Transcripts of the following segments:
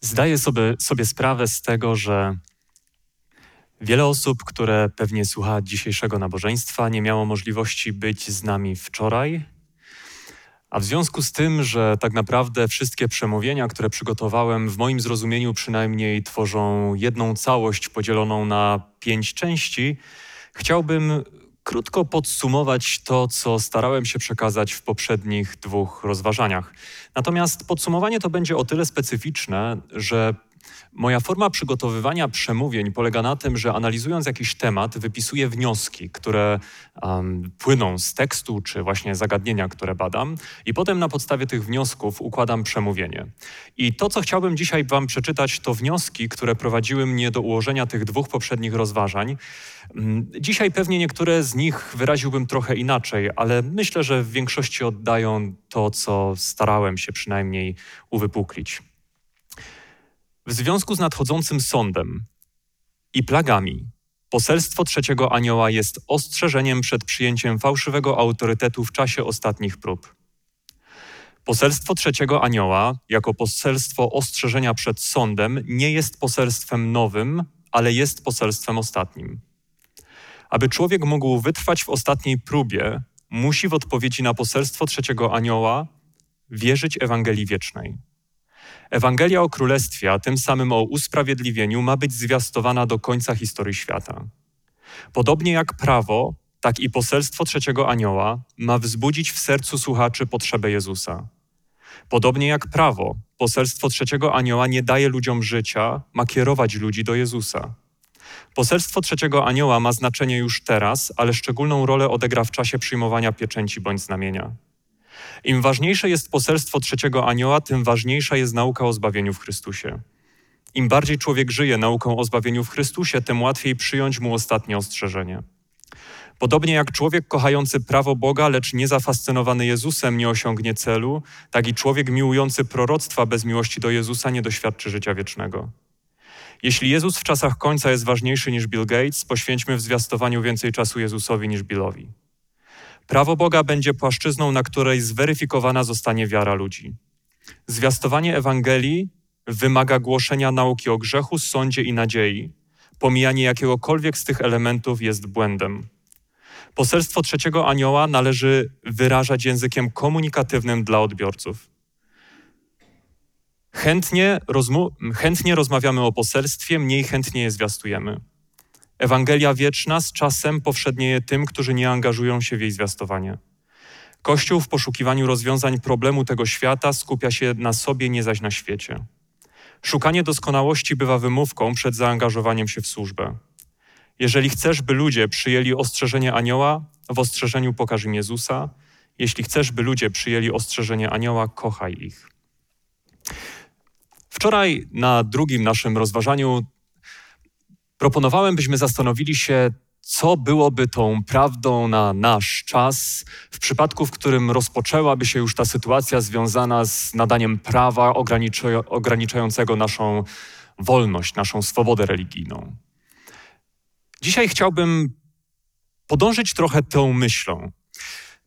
Zdaję sobie, sobie sprawę z tego, że wiele osób, które pewnie słucha dzisiejszego nabożeństwa, nie miało możliwości być z nami wczoraj. A w związku z tym, że tak naprawdę wszystkie przemówienia, które przygotowałem, w moim zrozumieniu przynajmniej tworzą jedną całość podzieloną na pięć części, chciałbym krótko podsumować to, co starałem się przekazać w poprzednich dwóch rozważaniach. Natomiast podsumowanie to będzie o tyle specyficzne, że Moja forma przygotowywania przemówień polega na tym, że analizując jakiś temat, wypisuję wnioski, które um, płyną z tekstu czy właśnie zagadnienia, które badam, i potem na podstawie tych wniosków układam przemówienie. I to, co chciałbym dzisiaj Wam przeczytać, to wnioski, które prowadziły mnie do ułożenia tych dwóch poprzednich rozważań. Mm, dzisiaj pewnie niektóre z nich wyraziłbym trochę inaczej, ale myślę, że w większości oddają to, co starałem się przynajmniej uwypuklić. W związku z nadchodzącym sądem i plagami, poselstwo trzeciego anioła jest ostrzeżeniem przed przyjęciem fałszywego autorytetu w czasie ostatnich prób. Poselstwo trzeciego anioła, jako poselstwo ostrzeżenia przed sądem, nie jest poselstwem nowym, ale jest poselstwem ostatnim. Aby człowiek mógł wytrwać w ostatniej próbie, musi w odpowiedzi na poselstwo trzeciego anioła wierzyć Ewangelii wiecznej. Ewangelia o Królestwie, a tym samym o usprawiedliwieniu, ma być zwiastowana do końca historii świata. Podobnie jak prawo, tak i poselstwo trzeciego anioła ma wzbudzić w sercu słuchaczy potrzebę Jezusa. Podobnie jak prawo, poselstwo trzeciego anioła nie daje ludziom życia, ma kierować ludzi do Jezusa. Poselstwo trzeciego anioła ma znaczenie już teraz, ale szczególną rolę odegra w czasie przyjmowania pieczęci bądź znamienia. Im ważniejsze jest poselstwo trzeciego anioła, tym ważniejsza jest nauka o zbawieniu w Chrystusie. Im bardziej człowiek żyje nauką o zbawieniu w Chrystusie, tym łatwiej przyjąć mu ostatnie ostrzeżenie. Podobnie jak człowiek kochający prawo Boga, lecz nie zafascynowany Jezusem nie osiągnie celu, tak i człowiek miłujący proroctwa bez miłości do Jezusa nie doświadczy życia wiecznego. Jeśli Jezus w czasach końca jest ważniejszy niż Bill Gates, poświęćmy w zwiastowaniu więcej czasu Jezusowi niż Billowi. Prawo Boga będzie płaszczyzną, na której zweryfikowana zostanie wiara ludzi. Zwiastowanie Ewangelii wymaga głoszenia nauki o grzechu, sądzie i nadziei. Pomijanie jakiegokolwiek z tych elementów jest błędem. Poselstwo trzeciego anioła należy wyrażać językiem komunikatywnym dla odbiorców. Chętnie, chętnie rozmawiamy o poselstwie, mniej chętnie je zwiastujemy. Ewangelia wieczna z czasem powszednieje tym, którzy nie angażują się w jej zwiastowanie. Kościół w poszukiwaniu rozwiązań problemu tego świata skupia się na sobie, nie zaś na świecie. Szukanie doskonałości bywa wymówką przed zaangażowaniem się w służbę. Jeżeli chcesz, by ludzie przyjęli ostrzeżenie anioła, w ostrzeżeniu pokaż im Jezusa. Jeśli chcesz, by ludzie przyjęli ostrzeżenie anioła, kochaj ich. Wczoraj na drugim naszym rozważaniu proponowałem, byśmy zastanowili się, co byłoby tą prawdą na nasz czas, w przypadku, w którym rozpoczęłaby się już ta sytuacja związana z nadaniem prawa ograniczającego naszą wolność, naszą swobodę religijną. Dzisiaj chciałbym podążyć trochę tą myślą.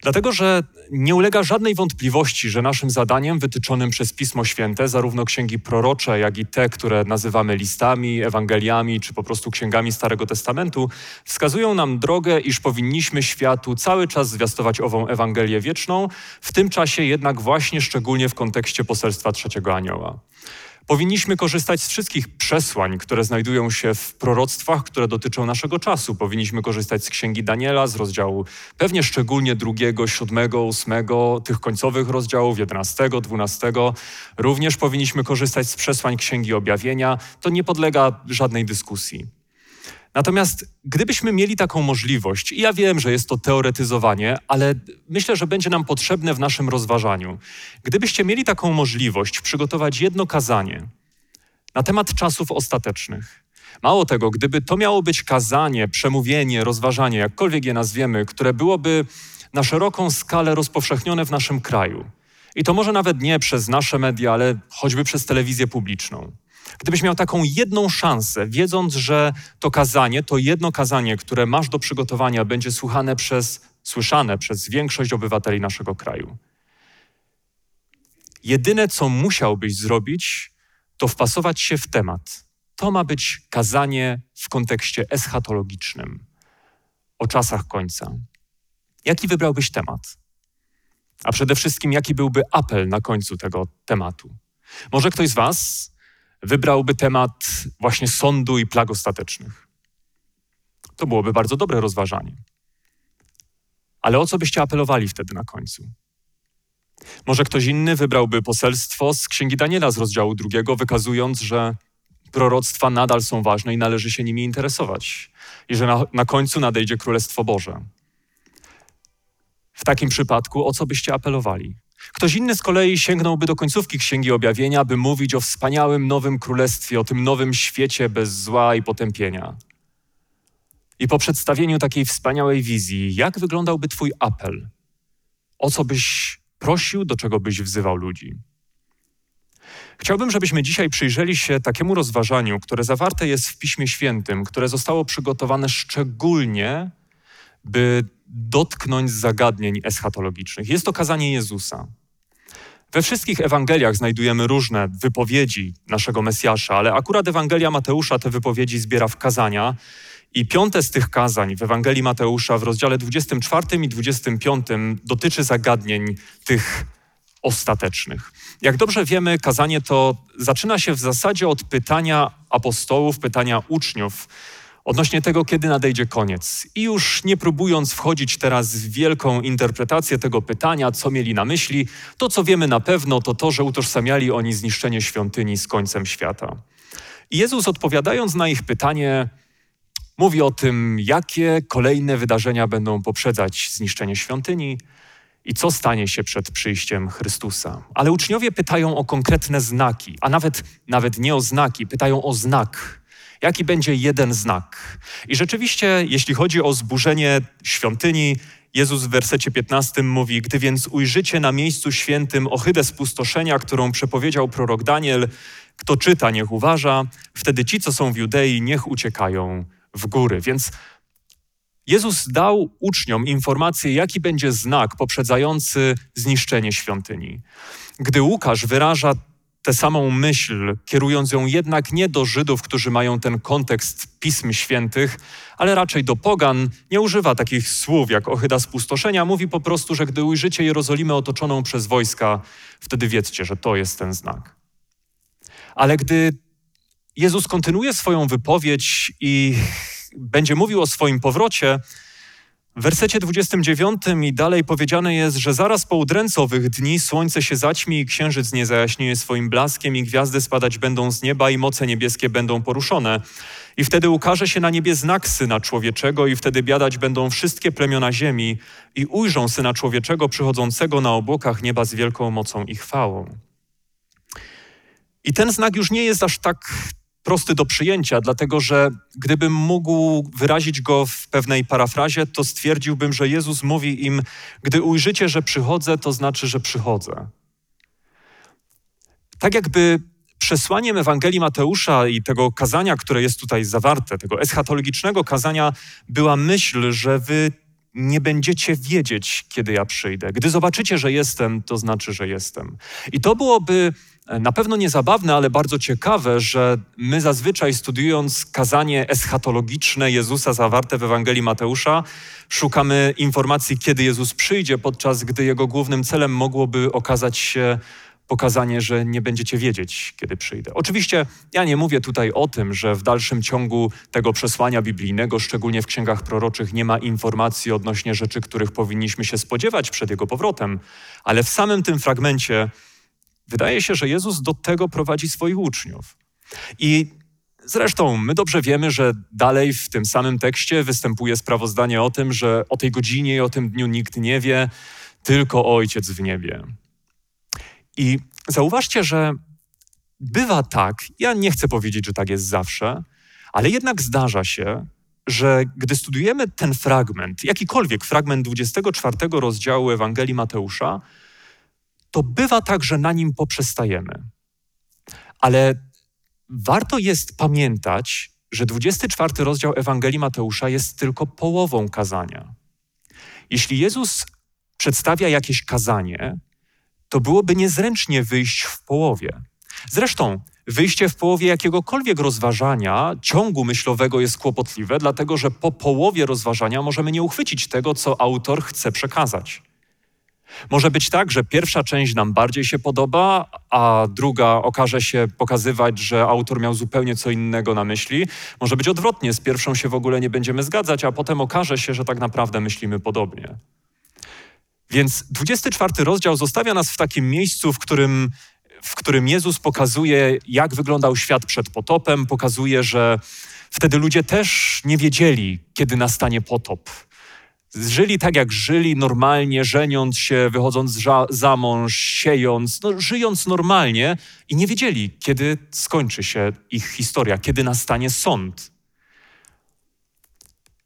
Dlatego, że nie ulega żadnej wątpliwości, że naszym zadaniem wytyczonym przez Pismo Święte, zarówno księgi prorocze, jak i te, które nazywamy listami, Ewangeliami czy po prostu księgami Starego Testamentu, wskazują nam drogę, iż powinniśmy światu cały czas zwiastować ową Ewangelię wieczną, w tym czasie jednak właśnie szczególnie w kontekście poselstwa trzeciego anioła. Powinniśmy korzystać z wszystkich przesłań, które znajdują się w proroctwach, które dotyczą naszego czasu. Powinniśmy korzystać z księgi Daniela, z rozdziału pewnie szczególnie drugiego, siódmego, ósmego, tych końcowych rozdziałów, jedenastego, dwunastego. Również powinniśmy korzystać z przesłań księgi objawienia. To nie podlega żadnej dyskusji. Natomiast gdybyśmy mieli taką możliwość, i ja wiem, że jest to teoretyzowanie, ale myślę, że będzie nam potrzebne w naszym rozważaniu. Gdybyście mieli taką możliwość przygotować jedno kazanie na temat czasów ostatecznych, Mało tego, gdyby to miało być kazanie, przemówienie, rozważanie, jakkolwiek je nazwiemy, które byłoby na szeroką skalę rozpowszechnione w naszym kraju, i to może nawet nie przez nasze media, ale choćby przez telewizję publiczną, Gdybyś miał taką jedną szansę, wiedząc, że to kazanie, to jedno kazanie, które masz do przygotowania, będzie słuchane przez, słyszane przez większość obywateli naszego kraju. Jedyne, co musiałbyś zrobić, to wpasować się w temat. To ma być kazanie w kontekście eschatologicznym, o czasach końca. Jaki wybrałbyś temat? A przede wszystkim, jaki byłby apel na końcu tego tematu? Może ktoś z Was wybrałby temat właśnie sądu i plag ostatecznych. To byłoby bardzo dobre rozważanie. Ale o co byście apelowali wtedy na końcu? Może ktoś inny wybrałby poselstwo z Księgi Daniela z rozdziału drugiego, wykazując, że proroctwa nadal są ważne i należy się nimi interesować, i że na, na końcu nadejdzie Królestwo Boże. W takim przypadku o co byście apelowali? Ktoś inny z kolei sięgnąłby do końcówki Księgi Objawienia, by mówić o wspaniałym nowym królestwie, o tym nowym świecie bez zła i potępienia. I po przedstawieniu takiej wspaniałej wizji, jak wyglądałby Twój apel? O co byś prosił, do czego byś wzywał ludzi? Chciałbym, żebyśmy dzisiaj przyjrzeli się takiemu rozważaniu, które zawarte jest w Piśmie Świętym, które zostało przygotowane szczególnie, by dotknąć zagadnień eschatologicznych. Jest to kazanie Jezusa. We wszystkich Ewangeliach znajdujemy różne wypowiedzi naszego Mesjasza, ale akurat Ewangelia Mateusza te wypowiedzi zbiera w kazania. I piąte z tych kazań w Ewangelii Mateusza w rozdziale 24 i 25 dotyczy zagadnień tych ostatecznych. Jak dobrze wiemy, kazanie to zaczyna się w zasadzie od pytania apostołów, pytania uczniów odnośnie tego, kiedy nadejdzie koniec. I już nie próbując wchodzić teraz w wielką interpretację tego pytania, co mieli na myśli, to co wiemy na pewno, to to, że utożsamiali oni zniszczenie świątyni z końcem świata. I Jezus odpowiadając na ich pytanie, mówi o tym, jakie kolejne wydarzenia będą poprzedzać zniszczenie świątyni i co stanie się przed przyjściem Chrystusa. Ale uczniowie pytają o konkretne znaki, a nawet, nawet nie o znaki, pytają o znak Jaki będzie jeden znak? I rzeczywiście, jeśli chodzi o zburzenie świątyni, Jezus w wersecie 15 mówi: Gdy więc ujrzycie na miejscu świętym ohydę spustoszenia, którą przepowiedział prorok Daniel, kto czyta, niech uważa, wtedy ci, co są w Judei, niech uciekają w góry. Więc Jezus dał uczniom informację, jaki będzie znak poprzedzający zniszczenie świątyni. Gdy Łukasz wyraża tę samą myśl, kierując ją jednak nie do Żydów, którzy mają ten kontekst pism świętych, ale raczej do pogan, nie używa takich słów jak ohyda spustoszenia, mówi po prostu, że gdy ujrzycie Jerozolimę otoczoną przez wojska, wtedy wiedzcie, że to jest ten znak. Ale gdy Jezus kontynuuje swoją wypowiedź i będzie mówił o swoim powrocie, w wersecie 29 i dalej powiedziane jest, że zaraz po udręce owych dni słońce się zaćmi i księżyc nie zajaśnieje swoim blaskiem i gwiazdy spadać będą z nieba i moce niebieskie będą poruszone. I wtedy ukaże się na niebie znak Syna Człowieczego i wtedy biadać będą wszystkie plemiona ziemi i ujrzą Syna Człowieczego przychodzącego na obłokach nieba z wielką mocą i chwałą. I ten znak już nie jest aż tak prosty do przyjęcia, dlatego że gdybym mógł wyrazić go w pewnej parafrazie, to stwierdziłbym, że Jezus mówi im: Gdy ujrzycie, że przychodzę, to znaczy, że przychodzę. Tak jakby przesłaniem Ewangelii Mateusza i tego kazania, które jest tutaj zawarte, tego eschatologicznego kazania, była myśl, że wy nie będziecie wiedzieć, kiedy ja przyjdę. Gdy zobaczycie, że jestem, to znaczy, że jestem. I to byłoby na pewno nie zabawne, ale bardzo ciekawe, że my zazwyczaj studiując kazanie eschatologiczne Jezusa zawarte w Ewangelii Mateusza, szukamy informacji, kiedy Jezus przyjdzie, podczas gdy jego głównym celem mogłoby okazać się pokazanie, że nie będziecie wiedzieć, kiedy przyjdę. Oczywiście ja nie mówię tutaj o tym, że w dalszym ciągu tego przesłania biblijnego, szczególnie w księgach proroczych, nie ma informacji odnośnie rzeczy, których powinniśmy się spodziewać przed jego powrotem, ale w samym tym fragmencie Wydaje się, że Jezus do tego prowadzi swoich uczniów. I zresztą my dobrze wiemy, że dalej w tym samym tekście występuje sprawozdanie o tym, że o tej godzinie i o tym dniu nikt nie wie, tylko Ojciec w niebie. I zauważcie, że bywa tak, ja nie chcę powiedzieć, że tak jest zawsze, ale jednak zdarza się, że gdy studujemy ten fragment, jakikolwiek fragment 24 rozdziału Ewangelii Mateusza, to bywa tak, że na nim poprzestajemy. Ale warto jest pamiętać, że 24 rozdział Ewangelii Mateusza jest tylko połową kazania. Jeśli Jezus przedstawia jakieś kazanie, to byłoby niezręcznie wyjść w połowie. Zresztą wyjście w połowie jakiegokolwiek rozważania, ciągu myślowego jest kłopotliwe, dlatego że po połowie rozważania możemy nie uchwycić tego, co autor chce przekazać. Może być tak, że pierwsza część nam bardziej się podoba, a druga okaże się pokazywać, że autor miał zupełnie co innego na myśli. Może być odwrotnie, z pierwszą się w ogóle nie będziemy zgadzać, a potem okaże się, że tak naprawdę myślimy podobnie. Więc 24 rozdział zostawia nas w takim miejscu, w którym, w którym Jezus pokazuje, jak wyglądał świat przed potopem, pokazuje, że wtedy ludzie też nie wiedzieli, kiedy nastanie potop Żyli tak, jak żyli normalnie, żeniąc się, wychodząc za mąż, siejąc, no, żyjąc normalnie i nie wiedzieli, kiedy skończy się ich historia, kiedy nastanie sąd.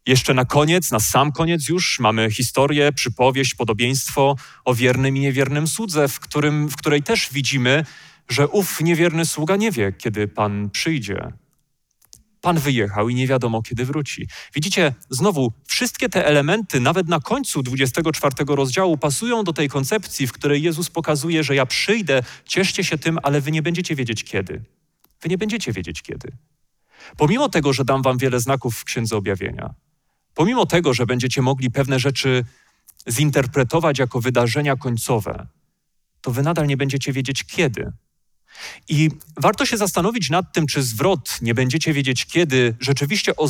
Jeszcze na koniec, na sam koniec już mamy historię, przypowieść, podobieństwo o wiernym i niewiernym słudze, w, którym, w której też widzimy, że ów niewierny sługa nie wie, kiedy Pan przyjdzie. Pan wyjechał i nie wiadomo, kiedy wróci. Widzicie, znowu, wszystkie te elementy, nawet na końcu 24 rozdziału, pasują do tej koncepcji, w której Jezus pokazuje, że ja przyjdę, cieszcie się tym, ale wy nie będziecie wiedzieć kiedy. Wy nie będziecie wiedzieć kiedy. Pomimo tego, że dam wam wiele znaków w Księdze Objawienia, pomimo tego, że będziecie mogli pewne rzeczy zinterpretować jako wydarzenia końcowe, to wy nadal nie będziecie wiedzieć kiedy. I warto się zastanowić nad tym, czy zwrot nie będziecie wiedzieć kiedy rzeczywiście o,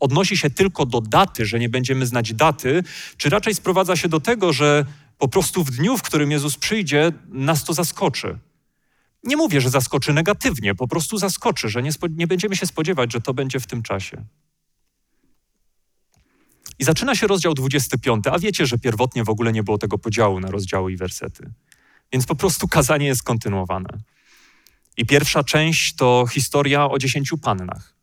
odnosi się tylko do daty, że nie będziemy znać daty, czy raczej sprowadza się do tego, że po prostu w dniu, w którym Jezus przyjdzie, nas to zaskoczy. Nie mówię, że zaskoczy negatywnie, po prostu zaskoczy, że nie, nie będziemy się spodziewać, że to będzie w tym czasie. I zaczyna się rozdział 25, a wiecie, że pierwotnie w ogóle nie było tego podziału na rozdziały i wersety. Więc po prostu kazanie jest kontynuowane. I pierwsza część to historia o dziesięciu pannach.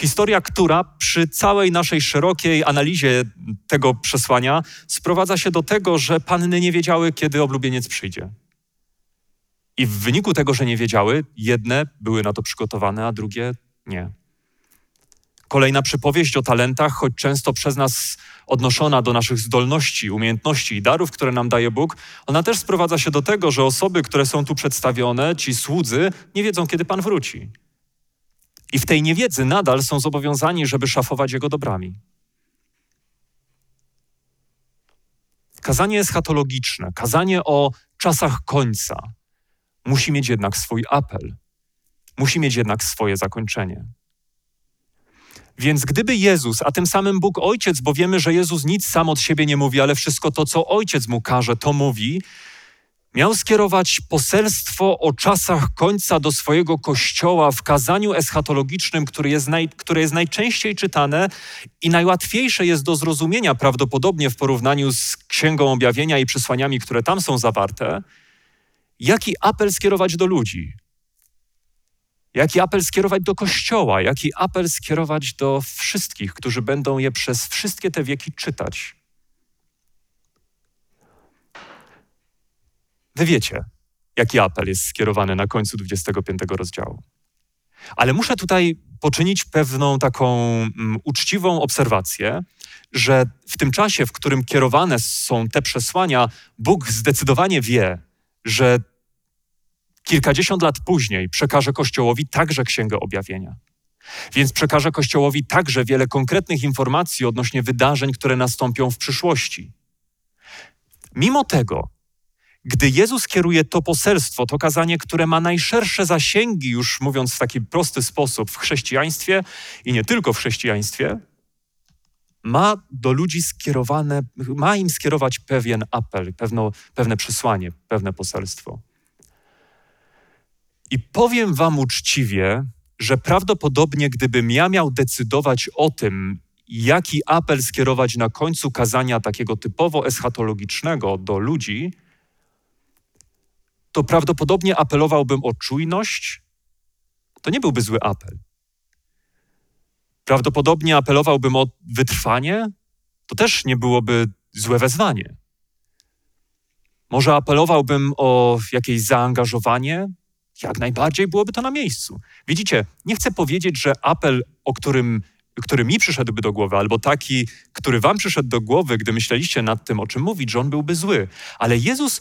Historia, która przy całej naszej szerokiej analizie tego przesłania sprowadza się do tego, że panny nie wiedziały, kiedy oblubieniec przyjdzie. I w wyniku tego, że nie wiedziały, jedne były na to przygotowane, a drugie nie. Kolejna przypowieść o talentach, choć często przez nas odnoszona do naszych zdolności, umiejętności i darów, które nam daje Bóg, ona też sprowadza się do tego, że osoby, które są tu przedstawione, ci słudzy, nie wiedzą, kiedy Pan wróci. I w tej niewiedzy nadal są zobowiązani, żeby szafować Jego dobrami. Kazanie eschatologiczne, kazanie o czasach końca musi mieć jednak swój apel, musi mieć jednak swoje zakończenie. Więc gdyby Jezus, a tym samym Bóg Ojciec, bo wiemy, że Jezus nic sam od siebie nie mówi, ale wszystko to, co Ojciec mu każe, to mówi, miał skierować poselstwo o czasach końca do swojego kościoła w kazaniu eschatologicznym, które jest, naj, które jest najczęściej czytane i najłatwiejsze jest do zrozumienia prawdopodobnie w porównaniu z Księgą Objawienia i przesłaniami, które tam są zawarte, jaki apel skierować do ludzi? Jaki apel skierować do Kościoła, jaki apel skierować do wszystkich, którzy będą je przez wszystkie te wieki czytać. Wy wiecie, jaki apel jest skierowany na końcu 25 rozdziału. Ale muszę tutaj poczynić pewną taką um, uczciwą obserwację, że w tym czasie, w którym kierowane są te przesłania, Bóg zdecydowanie wie, że kilkadziesiąt lat później przekaże Kościołowi także Księgę Objawienia. Więc przekaże Kościołowi także wiele konkretnych informacji odnośnie wydarzeń, które nastąpią w przyszłości. Mimo tego, gdy Jezus kieruje to poselstwo, to kazanie, które ma najszersze zasięgi, już mówiąc w taki prosty sposób, w chrześcijaństwie i nie tylko w chrześcijaństwie, ma do ludzi skierowane, ma im skierować pewien apel, pewno, pewne przesłanie, pewne poselstwo. I powiem Wam uczciwie, że prawdopodobnie gdybym ja miał decydować o tym, jaki apel skierować na końcu kazania takiego typowo eschatologicznego do ludzi, to prawdopodobnie apelowałbym o czujność. To nie byłby zły apel. Prawdopodobnie apelowałbym o wytrwanie. To też nie byłoby złe wezwanie. Może apelowałbym o jakieś zaangażowanie, jak najbardziej byłoby to na miejscu. Widzicie, nie chcę powiedzieć, że apel, o którym, który mi przyszedłby do głowy, albo taki, który wam przyszedł do głowy, gdy myśleliście nad tym, o czym mówić, że on byłby zły. Ale Jezus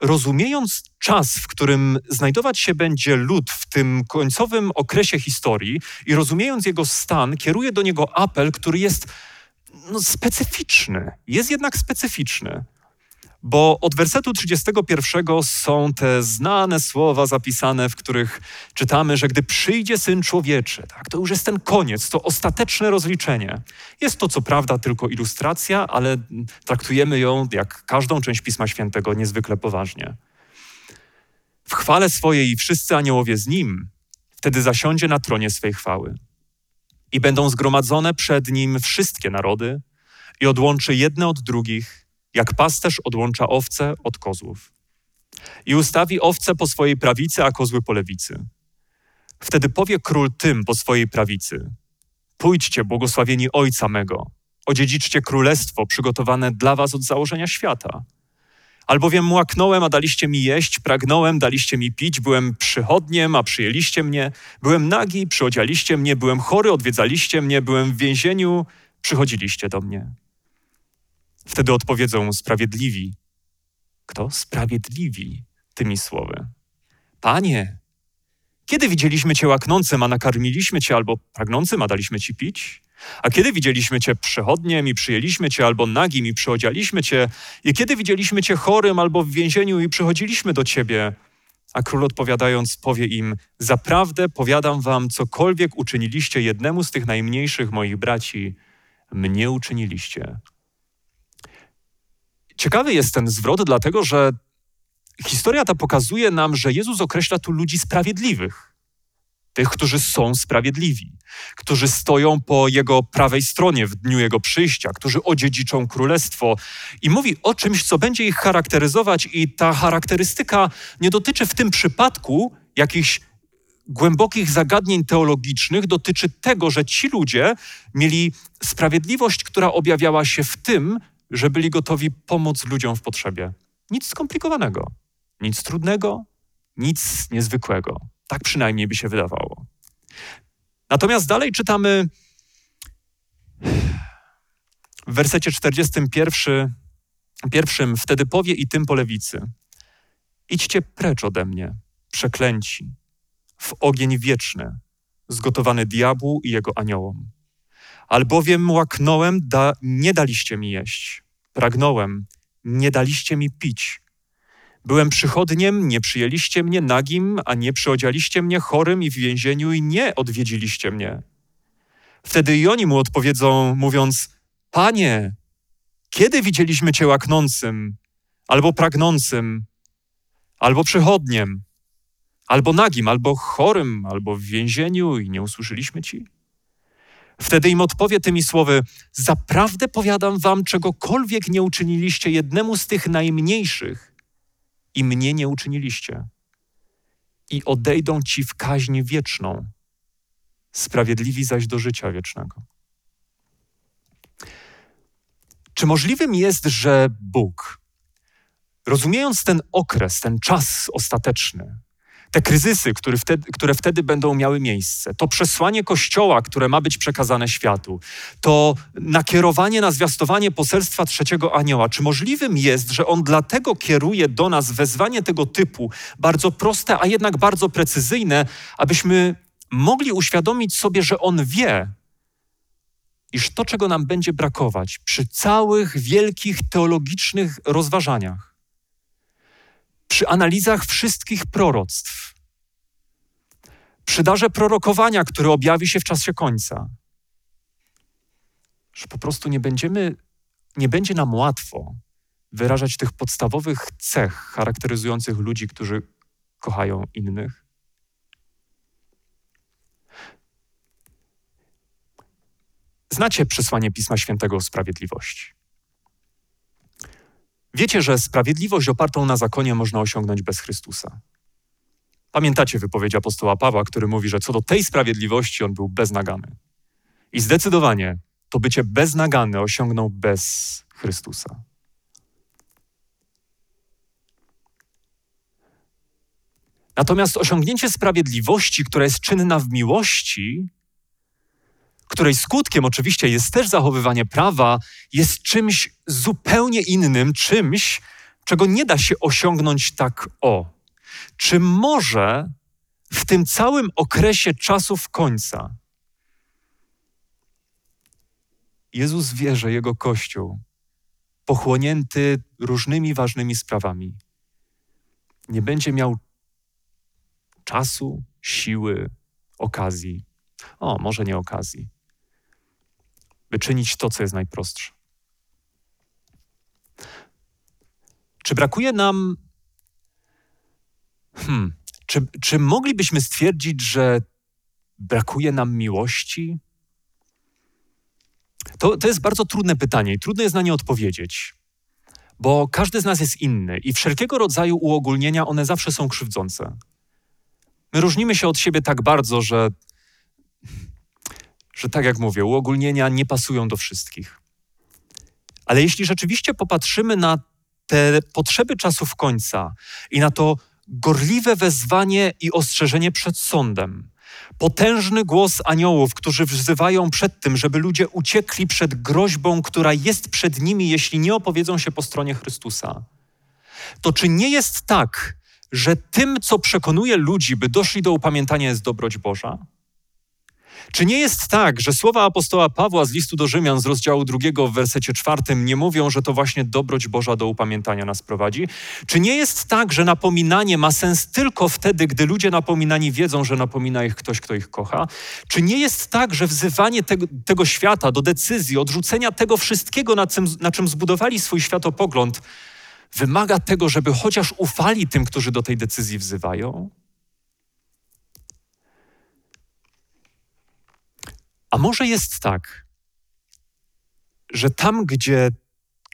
rozumiejąc czas, w którym znajdować się będzie lud w tym końcowym okresie historii i rozumiejąc jego stan, kieruje do niego apel, który jest no, specyficzny. Jest jednak specyficzny. Bo od wersetu 31 są te znane słowa zapisane, w których czytamy, że gdy przyjdzie syn człowieczy, tak, to już jest ten koniec, to ostateczne rozliczenie. Jest to co prawda tylko ilustracja, ale traktujemy ją, jak każdą część Pisma Świętego, niezwykle poważnie. W chwale swojej wszyscy aniołowie z nim, wtedy zasiądzie na tronie swej chwały. I będą zgromadzone przed nim wszystkie narody i odłączy jedne od drugich jak pasterz odłącza owce od kozłów. I ustawi owce po swojej prawicy, a kozły po lewicy. Wtedy powie król tym po swojej prawicy: Pójdźcie, błogosławieni Ojca mego, odziedziczcie królestwo przygotowane dla was od założenia świata. Albowiem młaknąłem, a daliście mi jeść, pragnąłem, daliście mi pić, byłem przychodniem, a przyjęliście mnie, byłem nagi, przyodzialiście mnie, byłem chory, odwiedzaliście mnie, byłem w więzieniu, przychodziliście do mnie. Wtedy odpowiedzą sprawiedliwi. Kto? Sprawiedliwi tymi słowy. Panie, kiedy widzieliśmy Cię łaknącym, a nakarmiliśmy Cię, albo pragnącym, a daliśmy Ci pić? A kiedy widzieliśmy Cię przechodniem i przyjęliśmy Cię, albo nagim i przyodzialiśmy Cię? I kiedy widzieliśmy Cię chorym albo w więzieniu i przychodziliśmy do Ciebie? A król odpowiadając powie im, zaprawdę powiadam wam, cokolwiek uczyniliście jednemu z tych najmniejszych moich braci, mnie uczyniliście. Ciekawy jest ten zwrot, dlatego że historia ta pokazuje nam, że Jezus określa tu ludzi sprawiedliwych. Tych, którzy są sprawiedliwi, którzy stoją po Jego prawej stronie w dniu Jego przyjścia, którzy odziedziczą królestwo. I mówi o czymś, co będzie ich charakteryzować, i ta charakterystyka nie dotyczy w tym przypadku jakichś głębokich zagadnień teologicznych, dotyczy tego, że ci ludzie mieli sprawiedliwość, która objawiała się w tym, że byli gotowi pomóc ludziom w potrzebie. Nic skomplikowanego, nic trudnego, nic niezwykłego. Tak przynajmniej by się wydawało. Natomiast dalej czytamy w wersecie 41, pierwszym, wtedy powie i tym po lewicy: Idźcie precz ode mnie, przeklęci, w ogień wieczny, zgotowany diabłu i jego aniołom. Albowiem łaknąłem, da, nie daliście mi jeść. Pragnąłem, nie daliście mi pić. Byłem przychodniem, nie przyjęliście mnie, nagim, a nie przyodzialiście mnie, chorym i w więzieniu i nie odwiedziliście mnie. Wtedy i oni mu odpowiedzą, mówiąc: Panie, kiedy widzieliśmy cię łaknącym, albo pragnącym, albo przychodniem, albo nagim, albo chorym, albo w więzieniu i nie usłyszeliśmy ci? Wtedy im odpowie tymi słowy: Zaprawdę powiadam wam, czegokolwiek nie uczyniliście jednemu z tych najmniejszych, i mnie nie uczyniliście. I odejdą ci w kaźń wieczną, sprawiedliwi zaś do życia wiecznego. Czy możliwym jest, że Bóg, rozumiejąc ten okres, ten czas ostateczny, te kryzysy, które wtedy, które wtedy będą miały miejsce, to przesłanie Kościoła, które ma być przekazane światu, to nakierowanie na zwiastowanie poselstwa trzeciego anioła. Czy możliwym jest, że on dlatego kieruje do nas wezwanie tego typu, bardzo proste, a jednak bardzo precyzyjne, abyśmy mogli uświadomić sobie, że on wie, iż to, czego nam będzie brakować przy całych wielkich teologicznych rozważaniach, przy analizach wszystkich proroctw, przy darze prorokowania, który objawi się w czasie końca, że po prostu nie będziemy, nie będzie nam łatwo wyrażać tych podstawowych cech charakteryzujących ludzi, którzy kochają innych. Znacie przesłanie Pisma Świętego o sprawiedliwości. Wiecie, że sprawiedliwość opartą na zakonie można osiągnąć bez Chrystusa. Pamiętacie wypowiedź apostoła Pawła, który mówi, że co do tej sprawiedliwości on był beznagany. I zdecydowanie to bycie beznagany osiągnął bez Chrystusa. Natomiast osiągnięcie sprawiedliwości, która jest czynna w miłości, której skutkiem oczywiście jest też zachowywanie prawa, jest czymś zupełnie innym, czymś, czego nie da się osiągnąć tak o. Czy może w tym całym okresie czasów końca Jezus wie, że jego kościół, pochłonięty różnymi ważnymi sprawami, nie będzie miał czasu, siły, okazji, o, może nie okazji, by czynić to, co jest najprostsze. Czy brakuje nam. Hmm, czy, czy moglibyśmy stwierdzić, że brakuje nam miłości? To, to jest bardzo trudne pytanie i trudno jest na nie odpowiedzieć, bo każdy z nas jest inny i wszelkiego rodzaju uogólnienia one zawsze są krzywdzące. My różnimy się od siebie tak bardzo, że, że tak jak mówię, uogólnienia nie pasują do wszystkich. Ale jeśli rzeczywiście popatrzymy na te potrzeby czasów końca i na to gorliwe wezwanie i ostrzeżenie przed sądem, potężny głos aniołów, którzy wzywają przed tym, żeby ludzie uciekli przed groźbą, która jest przed nimi, jeśli nie opowiedzą się po stronie Chrystusa, to czy nie jest tak, że tym, co przekonuje ludzi, by doszli do upamiętania, jest dobroć Boża? Czy nie jest tak, że słowa apostoła Pawła z listu do Rzymian z rozdziału drugiego w wersecie czwartym nie mówią, że to właśnie dobroć Boża do upamiętania nas prowadzi? Czy nie jest tak, że napominanie ma sens tylko wtedy, gdy ludzie napominani wiedzą, że napomina ich ktoś, kto ich kocha? Czy nie jest tak, że wzywanie tego, tego świata do decyzji, odrzucenia tego wszystkiego, na czym, na czym zbudowali swój światopogląd, wymaga tego, żeby chociaż ufali tym, którzy do tej decyzji wzywają? A może jest tak, że tam, gdzie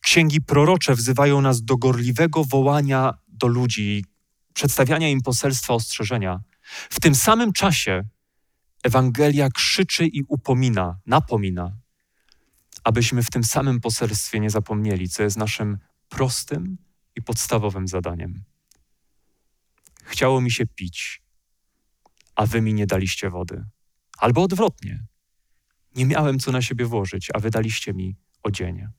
księgi prorocze wzywają nas do gorliwego wołania do ludzi, przedstawiania im poselstwa ostrzeżenia, w tym samym czasie Ewangelia krzyczy i upomina, napomina, abyśmy w tym samym poselstwie nie zapomnieli, co jest naszym prostym i podstawowym zadaniem. Chciało mi się pić, a wy mi nie daliście wody. Albo odwrotnie. Nie miałem co na siebie włożyć, a wydaliście mi odzienie.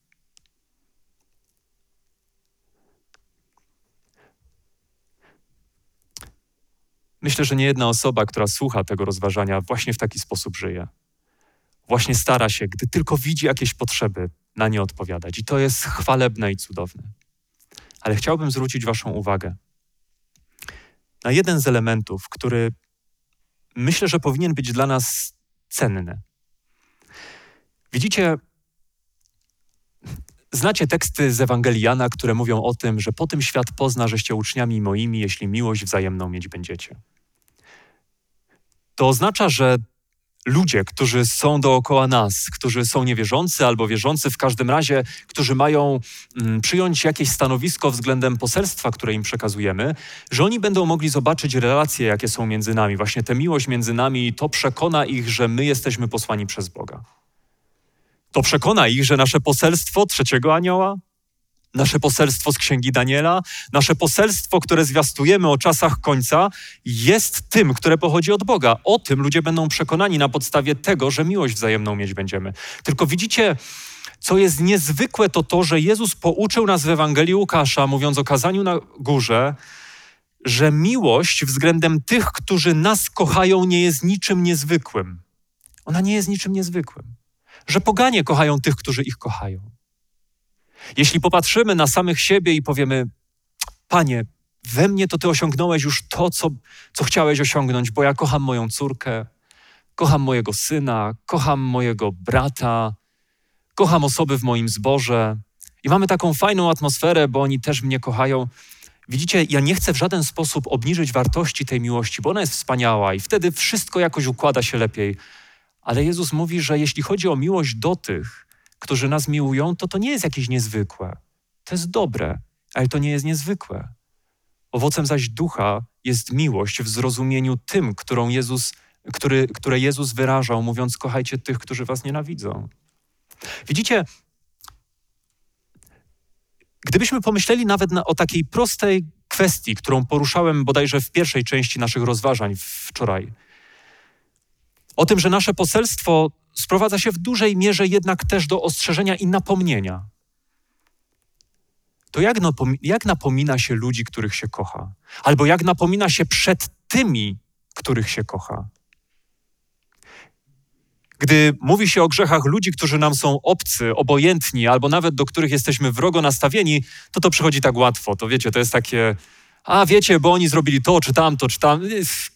Myślę, że nie jedna osoba, która słucha tego rozważania, właśnie w taki sposób żyje. Właśnie stara się, gdy tylko widzi jakieś potrzeby, na nie odpowiadać. I to jest chwalebne i cudowne. Ale chciałbym zwrócić Waszą uwagę na jeden z elementów, który myślę, że powinien być dla nas cenny. Widzicie, znacie teksty z Ewangeliana, które mówią o tym, że po tym świat pozna, żeście uczniami moimi, jeśli miłość wzajemną mieć będziecie. To oznacza, że ludzie, którzy są dookoła nas, którzy są niewierzący albo wierzący, w każdym razie, którzy mają mm, przyjąć jakieś stanowisko względem poselstwa, które im przekazujemy, że oni będą mogli zobaczyć relacje, jakie są między nami, właśnie tę miłość między nami, to przekona ich, że my jesteśmy posłani przez Boga. To przekona ich, że nasze poselstwo trzeciego anioła, nasze poselstwo z księgi Daniela, nasze poselstwo, które zwiastujemy o czasach końca, jest tym, które pochodzi od Boga. O tym ludzie będą przekonani na podstawie tego, że miłość wzajemną mieć będziemy. Tylko widzicie, co jest niezwykłe, to to, że Jezus pouczył nas w Ewangelii Łukasza, mówiąc o kazaniu na górze, że miłość względem tych, którzy nas kochają, nie jest niczym niezwykłym. Ona nie jest niczym niezwykłym że poganie kochają tych, którzy ich kochają. Jeśli popatrzymy na samych siebie i powiemy, Panie, we mnie to Ty osiągnąłeś już to, co, co chciałeś osiągnąć, bo ja kocham moją córkę, kocham mojego syna, kocham mojego brata, kocham osoby w moim zborze i mamy taką fajną atmosferę, bo oni też mnie kochają. Widzicie, ja nie chcę w żaden sposób obniżyć wartości tej miłości, bo ona jest wspaniała i wtedy wszystko jakoś układa się lepiej. Ale Jezus mówi, że jeśli chodzi o miłość do tych, którzy nas miłują, to to nie jest jakieś niezwykłe. To jest dobre, ale to nie jest niezwykłe. Owocem zaś ducha jest miłość w zrozumieniu tym, którą Jezus, który, które Jezus wyrażał, mówiąc: Kochajcie tych, którzy was nienawidzą. Widzicie, gdybyśmy pomyśleli nawet na, o takiej prostej kwestii, którą poruszałem bodajże w pierwszej części naszych rozważań wczoraj, o tym, że nasze poselstwo sprowadza się w dużej mierze jednak też do ostrzeżenia i napomnienia. to jak, napom jak napomina się ludzi, których się kocha? Albo jak napomina się przed tymi, których się kocha? Gdy mówi się o grzechach ludzi, którzy nam są obcy, obojętni, albo nawet do których jesteśmy wrogo nastawieni, to to przychodzi tak łatwo. To wiecie, to jest takie, a wiecie, bo oni zrobili to, czy tamto, czy tam.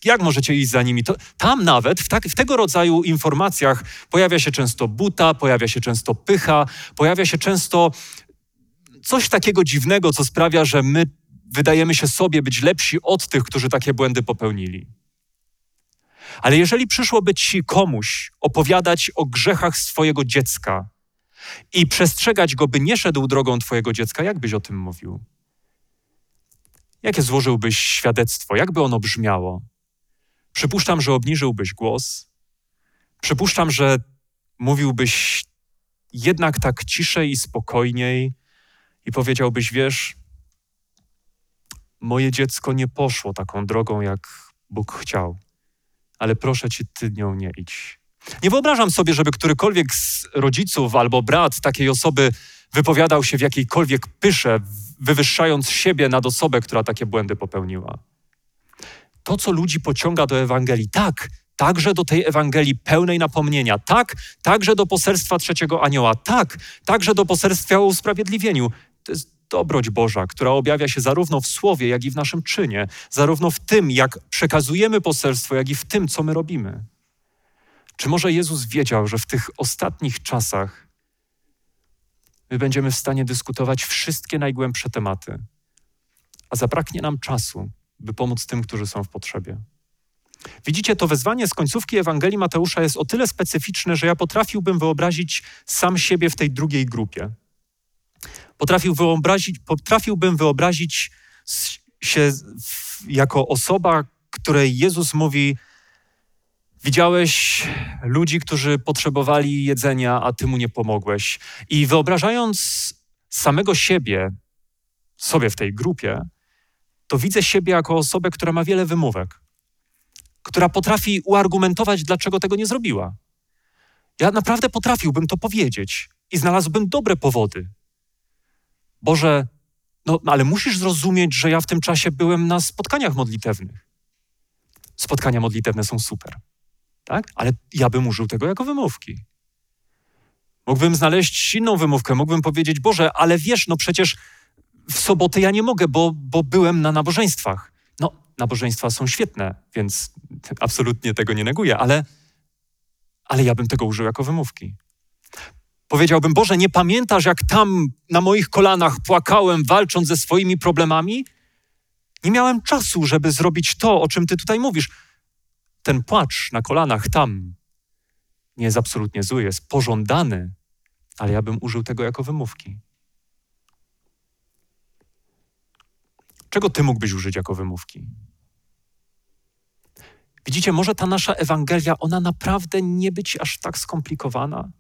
Jak możecie iść za nimi? To, tam nawet w, tak, w tego rodzaju informacjach pojawia się często buta, pojawia się często pycha, pojawia się często coś takiego dziwnego, co sprawia, że my wydajemy się sobie być lepsi od tych, którzy takie błędy popełnili. Ale jeżeli przyszłoby ci komuś opowiadać o grzechach swojego dziecka i przestrzegać go, by nie szedł drogą twojego dziecka, jak byś o tym mówił? Jakie złożyłbyś świadectwo? Jakby ono brzmiało? Przypuszczam, że obniżyłbyś głos. Przypuszczam, że mówiłbyś jednak tak ciszej i spokojniej i powiedziałbyś: Wiesz, moje dziecko nie poszło taką drogą, jak Bóg chciał, ale proszę cię, ty nią nie idź. Nie wyobrażam sobie, żeby którykolwiek z rodziców albo brat takiej osoby wypowiadał się w jakiejkolwiek pysze, wywyższając siebie nad osobę, która takie błędy popełniła. To, co ludzi pociąga do Ewangelii, tak, także do tej Ewangelii pełnej napomnienia, tak, także do poselstwa trzeciego anioła, tak, także do poselstwa o usprawiedliwieniu. To jest dobroć Boża, która objawia się zarówno w słowie, jak i w naszym czynie, zarówno w tym, jak przekazujemy poselstwo, jak i w tym, co my robimy. Czy może Jezus wiedział, że w tych ostatnich czasach my będziemy w stanie dyskutować wszystkie najgłębsze tematy, a zabraknie nam czasu, by pomóc tym, którzy są w potrzebie. Widzicie, to wezwanie z końcówki Ewangelii Mateusza jest o tyle specyficzne, że ja potrafiłbym wyobrazić sam siebie w tej drugiej grupie. Potrafił wyobrazić, potrafiłbym wyobrazić się jako osoba, której Jezus mówi: Widziałeś ludzi, którzy potrzebowali jedzenia, a ty mu nie pomogłeś. I wyobrażając samego siebie, sobie w tej grupie, to widzę siebie jako osobę, która ma wiele wymówek, która potrafi uargumentować, dlaczego tego nie zrobiła. Ja naprawdę potrafiłbym to powiedzieć i znalazłbym dobre powody. Boże, no ale musisz zrozumieć, że ja w tym czasie byłem na spotkaniach modlitewnych. Spotkania modlitewne są super tak? Ale ja bym użył tego jako wymówki. Mógłbym znaleźć inną wymówkę, mógłbym powiedzieć, Boże, ale wiesz, no przecież w sobotę ja nie mogę, bo, bo byłem na nabożeństwach. No, nabożeństwa są świetne, więc absolutnie tego nie neguję, ale, ale ja bym tego użył jako wymówki. Powiedziałbym, Boże, nie pamiętasz, jak tam na moich kolanach płakałem, walcząc ze swoimi problemami? Nie miałem czasu, żeby zrobić to, o czym Ty tutaj mówisz ten płacz na kolanach tam nie jest absolutnie zły, jest pożądany, ale ja bym użył tego jako wymówki. Czego ty mógłbyś użyć jako wymówki? Widzicie, może ta nasza Ewangelia, ona naprawdę nie być aż tak skomplikowana?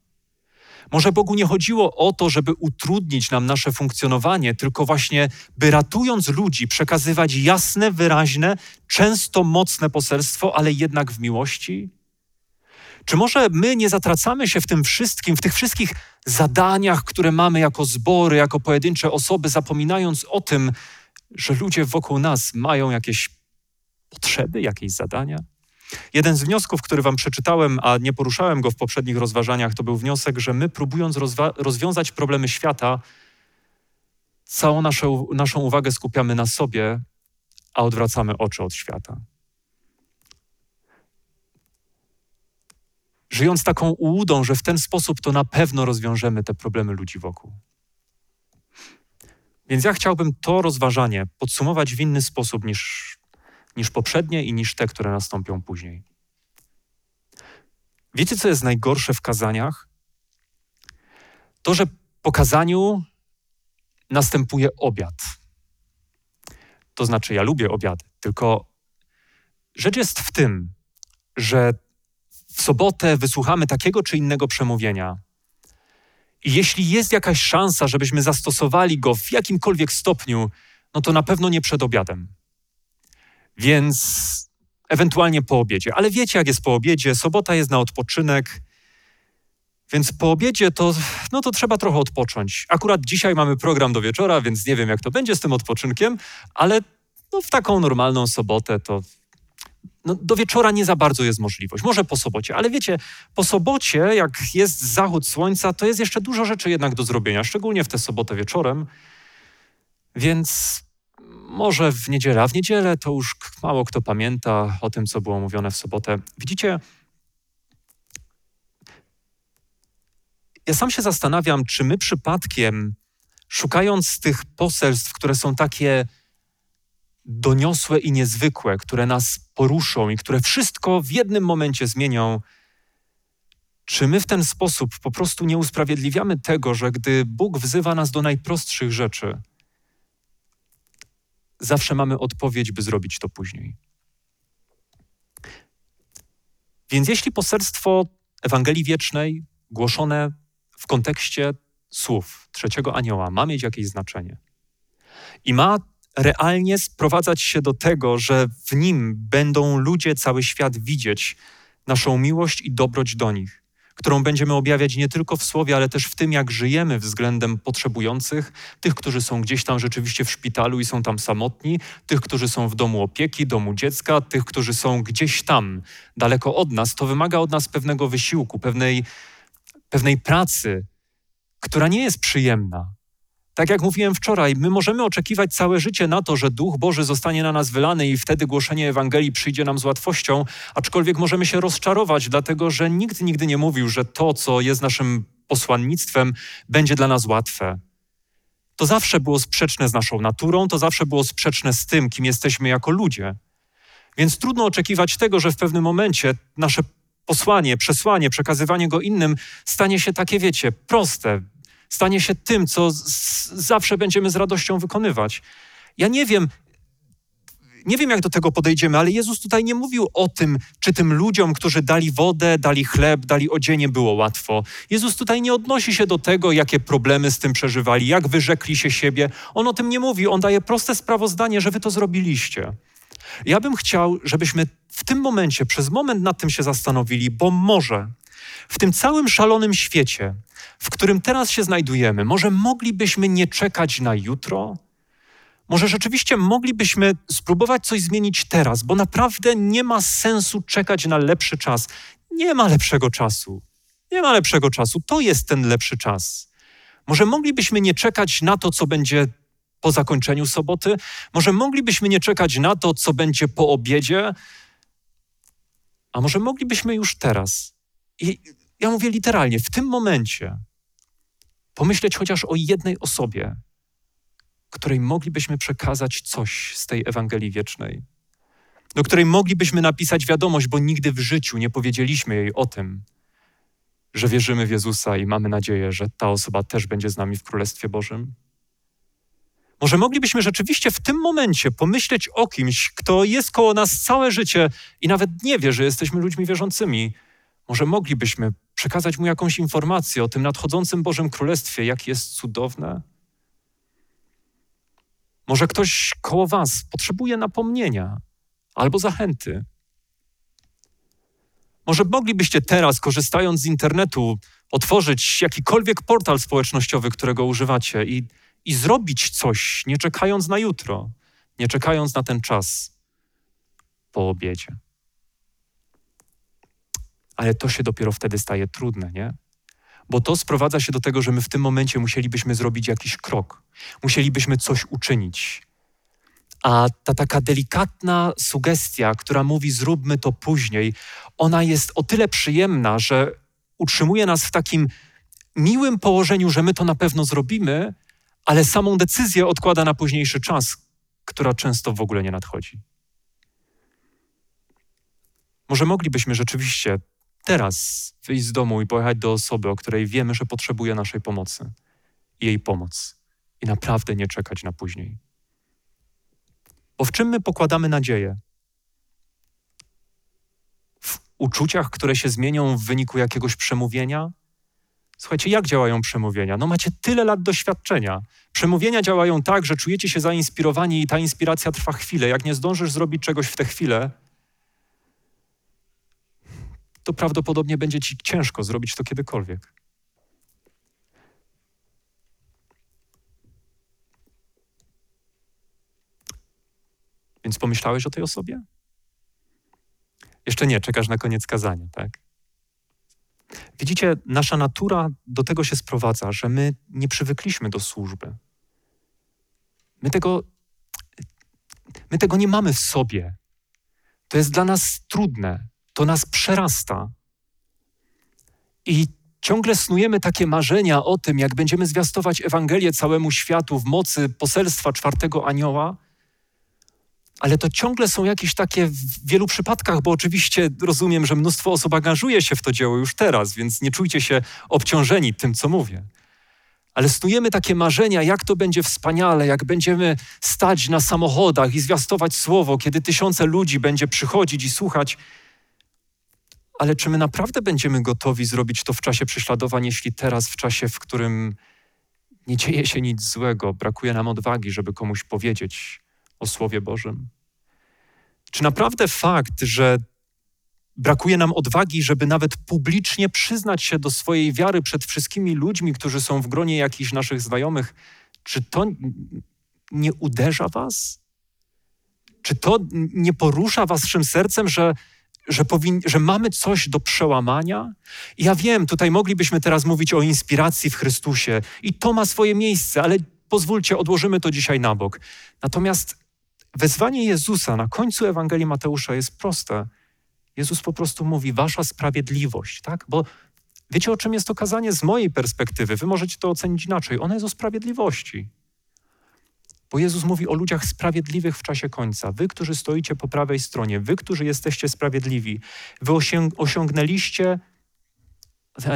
Może Bogu nie chodziło o to, żeby utrudnić nam nasze funkcjonowanie, tylko właśnie, by ratując ludzi, przekazywać jasne, wyraźne, często mocne poselstwo, ale jednak w miłości? Czy może my nie zatracamy się w tym wszystkim, w tych wszystkich zadaniach, które mamy jako zbory, jako pojedyncze osoby, zapominając o tym, że ludzie wokół nas mają jakieś potrzeby, jakieś zadania? Jeden z wniosków, który Wam przeczytałem, a nie poruszałem go w poprzednich rozważaniach, to był wniosek, że my, próbując rozwiązać problemy świata, całą naszą, naszą uwagę skupiamy na sobie, a odwracamy oczy od świata. Żyjąc taką ułudą, że w ten sposób to na pewno rozwiążemy te problemy ludzi wokół. Więc ja chciałbym to rozważanie podsumować w inny sposób niż niż poprzednie i niż te, które nastąpią później. Wiecie, co jest najgorsze w kazaniach? To, że po kazaniu następuje obiad. To znaczy, ja lubię obiady, tylko rzecz jest w tym, że w sobotę wysłuchamy takiego czy innego przemówienia. I jeśli jest jakaś szansa, żebyśmy zastosowali go w jakimkolwiek stopniu, no to na pewno nie przed obiadem. Więc ewentualnie po obiedzie. Ale wiecie, jak jest po obiedzie, sobota jest na odpoczynek. Więc po obiedzie to, no to trzeba trochę odpocząć. Akurat dzisiaj mamy program do wieczora, więc nie wiem, jak to będzie z tym odpoczynkiem, ale no, w taką normalną sobotę to no, do wieczora nie za bardzo jest możliwość. Może po sobocie, ale wiecie, po sobocie, jak jest zachód słońca, to jest jeszcze dużo rzeczy jednak do zrobienia, szczególnie w tę sobotę wieczorem. Więc może w niedzielę, a w niedzielę to już mało kto pamięta o tym, co było mówione w sobotę. Widzicie, ja sam się zastanawiam, czy my przypadkiem, szukając tych poselstw, które są takie doniosłe i niezwykłe, które nas poruszą i które wszystko w jednym momencie zmienią, czy my w ten sposób po prostu nie usprawiedliwiamy tego, że gdy Bóg wzywa nas do najprostszych rzeczy, zawsze mamy odpowiedź, by zrobić to później. Więc jeśli poselstwo Ewangelii Wiecznej, głoszone w kontekście słów trzeciego anioła, ma mieć jakieś znaczenie i ma realnie sprowadzać się do tego, że w nim będą ludzie, cały świat widzieć naszą miłość i dobroć do nich, którą będziemy objawiać nie tylko w słowie, ale też w tym, jak żyjemy względem potrzebujących, tych, którzy są gdzieś tam rzeczywiście w szpitalu i są tam samotni, tych, którzy są w domu opieki, domu dziecka, tych, którzy są gdzieś tam, daleko od nas. To wymaga od nas pewnego wysiłku, pewnej, pewnej pracy, która nie jest przyjemna, tak jak mówiłem wczoraj, my możemy oczekiwać całe życie na to, że Duch Boży zostanie na nas wylany i wtedy głoszenie Ewangelii przyjdzie nam z łatwością, aczkolwiek możemy się rozczarować, dlatego że nikt nigdy nie mówił, że to, co jest naszym posłannictwem, będzie dla nas łatwe. To zawsze było sprzeczne z naszą naturą, to zawsze było sprzeczne z tym, kim jesteśmy jako ludzie. Więc trudno oczekiwać tego, że w pewnym momencie nasze posłanie, przesłanie, przekazywanie go innym stanie się takie, wiecie, proste, stanie się tym, co zawsze będziemy z radością wykonywać. Ja nie wiem, nie wiem, jak do tego podejdziemy, ale Jezus tutaj nie mówił o tym, czy tym ludziom, którzy dali wodę, dali chleb, dali odzienie, było łatwo. Jezus tutaj nie odnosi się do tego, jakie problemy z tym przeżywali, jak wyrzekli się siebie. On o tym nie mówi. On daje proste sprawozdanie, że wy to zrobiliście. Ja bym chciał, żebyśmy w tym momencie, przez moment nad tym się zastanowili, bo może w tym całym szalonym świecie, w którym teraz się znajdujemy, może moglibyśmy nie czekać na jutro? Może rzeczywiście moglibyśmy spróbować coś zmienić teraz, bo naprawdę nie ma sensu czekać na lepszy czas. Nie ma lepszego czasu. Nie ma lepszego czasu. To jest ten lepszy czas. Może moglibyśmy nie czekać na to, co będzie po zakończeniu soboty? Może moglibyśmy nie czekać na to, co będzie po obiedzie? A może moglibyśmy już teraz? I ja mówię literalnie, w tym momencie pomyśleć chociaż o jednej osobie, której moglibyśmy przekazać coś z tej Ewangelii Wiecznej, do której moglibyśmy napisać wiadomość, bo nigdy w życiu nie powiedzieliśmy jej o tym, że wierzymy w Jezusa i mamy nadzieję, że ta osoba też będzie z nami w Królestwie Bożym. Może moglibyśmy rzeczywiście w tym momencie pomyśleć o kimś, kto jest koło nas całe życie i nawet nie wie, że jesteśmy ludźmi wierzącymi. Może moglibyśmy przekazać mu jakąś informację o tym nadchodzącym Bożym Królestwie, jak jest cudowne? Może ktoś koło Was potrzebuje napomnienia albo zachęty. Może moglibyście teraz, korzystając z internetu, otworzyć jakikolwiek portal społecznościowy, którego używacie i, i zrobić coś, nie czekając na jutro, nie czekając na ten czas po obiedzie ale to się dopiero wtedy staje trudne, nie? Bo to sprowadza się do tego, że my w tym momencie musielibyśmy zrobić jakiś krok, musielibyśmy coś uczynić. A ta taka delikatna sugestia, która mówi zróbmy to później, ona jest o tyle przyjemna, że utrzymuje nas w takim miłym położeniu, że my to na pewno zrobimy, ale samą decyzję odkłada na późniejszy czas, która często w ogóle nie nadchodzi. Może moglibyśmy rzeczywiście teraz wyjść z domu i pojechać do osoby, o której wiemy, że potrzebuje naszej pomocy i jej pomoc. I naprawdę nie czekać na później. Bo w czym my pokładamy nadzieję? W uczuciach, które się zmienią w wyniku jakiegoś przemówienia? Słuchajcie, jak działają przemówienia? No macie tyle lat doświadczenia. Przemówienia działają tak, że czujecie się zainspirowani i ta inspiracja trwa chwilę. Jak nie zdążysz zrobić czegoś w tę chwilę, to prawdopodobnie będzie ci ciężko zrobić to kiedykolwiek. Więc pomyślałeś o tej osobie? Jeszcze nie, czekasz na koniec kazania, tak? Widzicie, nasza natura do tego się sprowadza, że my nie przywykliśmy do służby. My tego, my tego nie mamy w sobie. To jest dla nas trudne, to nas przerasta. I ciągle snujemy takie marzenia o tym, jak będziemy zwiastować Ewangelię całemu światu w mocy poselstwa czwartego anioła, ale to ciągle są jakieś takie w wielu przypadkach, bo oczywiście rozumiem, że mnóstwo osób angażuje się w to dzieło już teraz, więc nie czujcie się obciążeni tym, co mówię. Ale snujemy takie marzenia, jak to będzie wspaniale, jak będziemy stać na samochodach i zwiastować słowo, kiedy tysiące ludzi będzie przychodzić i słuchać. Ale czy my naprawdę będziemy gotowi zrobić to w czasie prześladowań, jeśli teraz, w czasie, w którym nie dzieje się nic złego, brakuje nam odwagi, żeby komuś powiedzieć, o Słowie Bożym? Czy naprawdę fakt, że brakuje nam odwagi, żeby nawet publicznie przyznać się do swojej wiary przed wszystkimi ludźmi, którzy są w gronie jakichś naszych znajomych, czy to nie uderza Was? Czy to nie porusza Waszym sercem, że, że, powin, że mamy coś do przełamania? ja wiem, tutaj moglibyśmy teraz mówić o inspiracji w Chrystusie i to ma swoje miejsce, ale pozwólcie, odłożymy to dzisiaj na bok. Natomiast Wezwanie Jezusa na końcu Ewangelii Mateusza jest proste. Jezus po prostu mówi, wasza sprawiedliwość, tak? Bo wiecie, o czym jest to kazanie z mojej perspektywy? Wy możecie to ocenić inaczej. Ono jest o sprawiedliwości. Bo Jezus mówi o ludziach sprawiedliwych w czasie końca. Wy, którzy stoicie po prawej stronie, wy, którzy jesteście sprawiedliwi, wy osiąg osiągnęliście,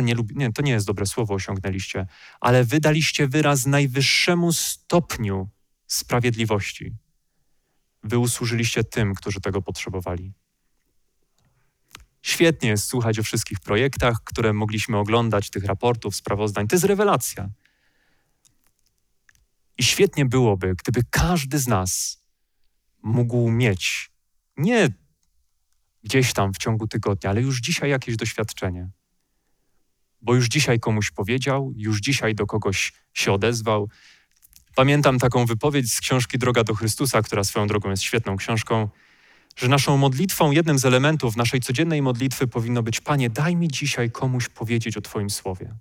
nie, nie, to nie jest dobre słowo osiągnęliście, ale wydaliście wyraz najwyższemu stopniu sprawiedliwości. Wy usłużyliście tym, którzy tego potrzebowali. Świetnie jest słuchać o wszystkich projektach, które mogliśmy oglądać, tych raportów, sprawozdań. To jest rewelacja. I świetnie byłoby, gdyby każdy z nas mógł mieć nie gdzieś tam w ciągu tygodnia, ale już dzisiaj jakieś doświadczenie. Bo już dzisiaj komuś powiedział, już dzisiaj do kogoś się odezwał, Pamiętam taką wypowiedź z książki Droga do Chrystusa, która swoją drogą jest świetną książką, że naszą modlitwą, jednym z elementów naszej codziennej modlitwy powinno być: Panie, daj mi dzisiaj komuś powiedzieć o Twoim słowie.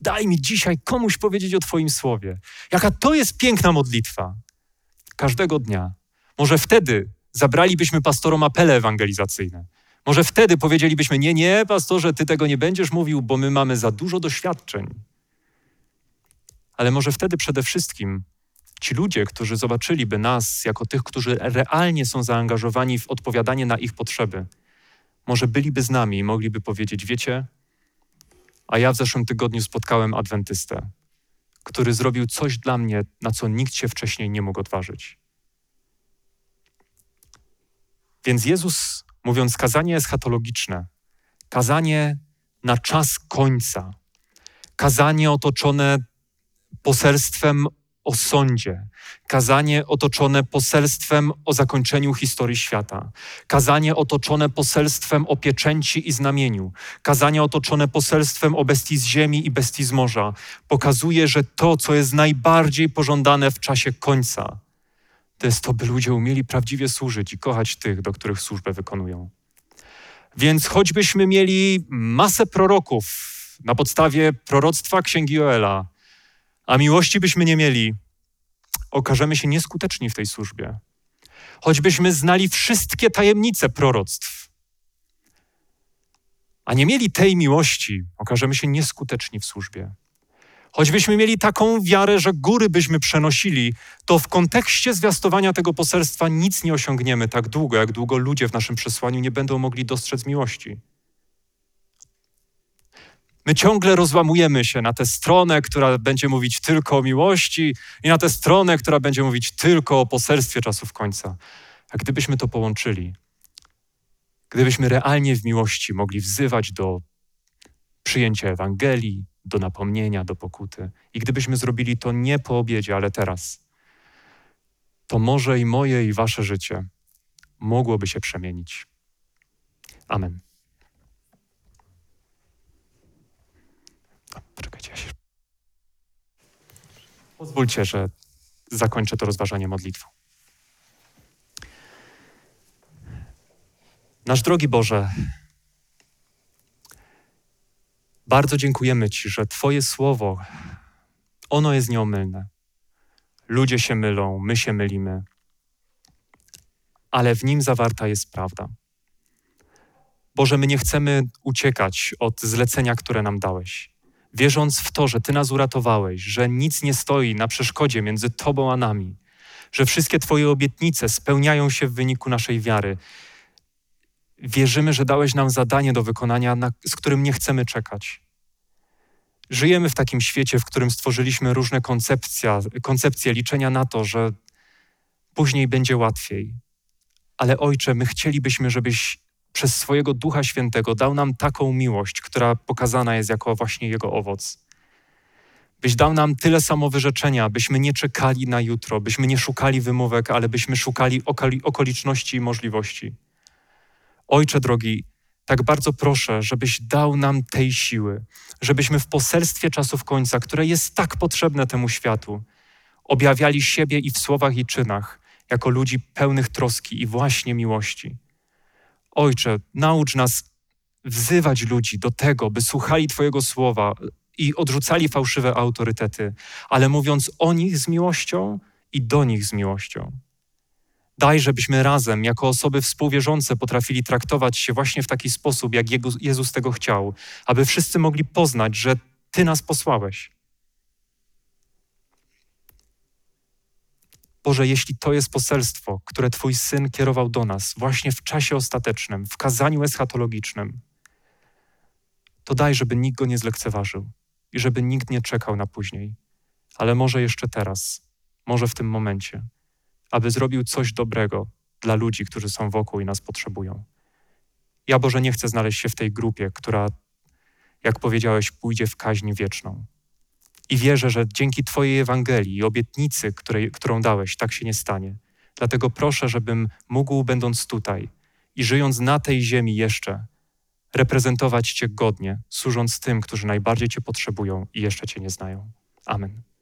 Daj mi dzisiaj komuś powiedzieć o Twoim słowie. Jaka to jest piękna modlitwa. Każdego dnia. Może wtedy zabralibyśmy pastorom apele ewangelizacyjne. Może wtedy powiedzielibyśmy: Nie, nie, pastorze, ty tego nie będziesz mówił, bo my mamy za dużo doświadczeń. Ale może wtedy przede wszystkim ci ludzie, którzy zobaczyliby nas jako tych, którzy realnie są zaangażowani w odpowiadanie na ich potrzeby, może byliby z nami i mogliby powiedzieć: Wiecie, a ja w zeszłym tygodniu spotkałem adwentystę, który zrobił coś dla mnie, na co nikt się wcześniej nie mógł odważyć. Więc Jezus, mówiąc kazanie eschatologiczne, kazanie na czas końca, kazanie otoczone poselstwem o sądzie, kazanie otoczone poselstwem o zakończeniu historii świata, kazanie otoczone poselstwem o pieczęci i znamieniu, kazanie otoczone poselstwem o bestii z ziemi i bestii z morza, pokazuje, że to, co jest najbardziej pożądane w czasie końca, to jest to, by ludzie umieli prawdziwie służyć i kochać tych, do których służbę wykonują. Więc choćbyśmy mieli masę proroków na podstawie proroctwa Księgi Joela, a miłości byśmy nie mieli, okażemy się nieskuteczni w tej służbie. Choćbyśmy znali wszystkie tajemnice proroctw, a nie mieli tej miłości, okażemy się nieskuteczni w służbie. Choćbyśmy mieli taką wiarę, że góry byśmy przenosili, to w kontekście zwiastowania tego poselstwa nic nie osiągniemy tak długo, jak długo ludzie w naszym przesłaniu nie będą mogli dostrzec miłości. My ciągle rozłamujemy się na tę stronę, która będzie mówić tylko o miłości, i na tę stronę, która będzie mówić tylko o poselstwie czasów końca. A gdybyśmy to połączyli, gdybyśmy realnie w miłości mogli wzywać do przyjęcia Ewangelii, do napomnienia, do pokuty, i gdybyśmy zrobili to nie po obiedzie, ale teraz, to może i moje, i wasze życie mogłoby się przemienić. Amen. Poczekajcie, ja się... Pozwólcie, że zakończę to rozważanie modlitwą. Nasz drogi Boże, bardzo dziękujemy Ci, że Twoje słowo, ono jest nieomylne. Ludzie się mylą, my się mylimy, ale w nim zawarta jest prawda. Boże, my nie chcemy uciekać od zlecenia, które nam dałeś. Wierząc w to, że Ty nas uratowałeś, że nic nie stoi na przeszkodzie między Tobą a nami, że wszystkie Twoje obietnice spełniają się w wyniku naszej wiary. Wierzymy, że dałeś nam zadanie do wykonania, na, z którym nie chcemy czekać. Żyjemy w takim świecie, w którym stworzyliśmy różne koncepcje, koncepcje liczenia na to, że później będzie łatwiej. Ale Ojcze, my chcielibyśmy, żebyś przez swojego Ducha Świętego dał nam taką miłość, która pokazana jest jako właśnie Jego owoc. Byś dał nam tyle samowyrzeczenia, byśmy nie czekali na jutro, byśmy nie szukali wymówek, ale byśmy szukali okoliczności i możliwości. Ojcze drogi, tak bardzo proszę, żebyś dał nam tej siły, żebyśmy w poselstwie czasów końca, które jest tak potrzebne temu światu, objawiali siebie i w słowach i czynach, jako ludzi pełnych troski i właśnie miłości. Ojcze, naucz nas wzywać ludzi do tego, by słuchali Twojego słowa i odrzucali fałszywe autorytety, ale mówiąc o nich z miłością i do nich z miłością. Daj, żebyśmy razem, jako osoby współwierzące, potrafili traktować się właśnie w taki sposób, jak Jezus tego chciał, aby wszyscy mogli poznać, że Ty nas posłałeś. Boże, jeśli to jest poselstwo, które Twój Syn kierował do nas właśnie w czasie ostatecznym, w kazaniu eschatologicznym, to daj, żeby nikt go nie zlekceważył i żeby nikt nie czekał na później, ale może jeszcze teraz, może w tym momencie, aby zrobił coś dobrego dla ludzi, którzy są wokół i nas potrzebują. Ja, Boże, nie chcę znaleźć się w tej grupie, która, jak powiedziałeś, pójdzie w kaźń wieczną. I wierzę, że dzięki Twojej Ewangelii i obietnicy, której, którą dałeś, tak się nie stanie. Dlatego proszę, żebym mógł, będąc tutaj i żyjąc na tej ziemi jeszcze, reprezentować Cię godnie, służąc tym, którzy najbardziej Cię potrzebują i jeszcze Cię nie znają. Amen.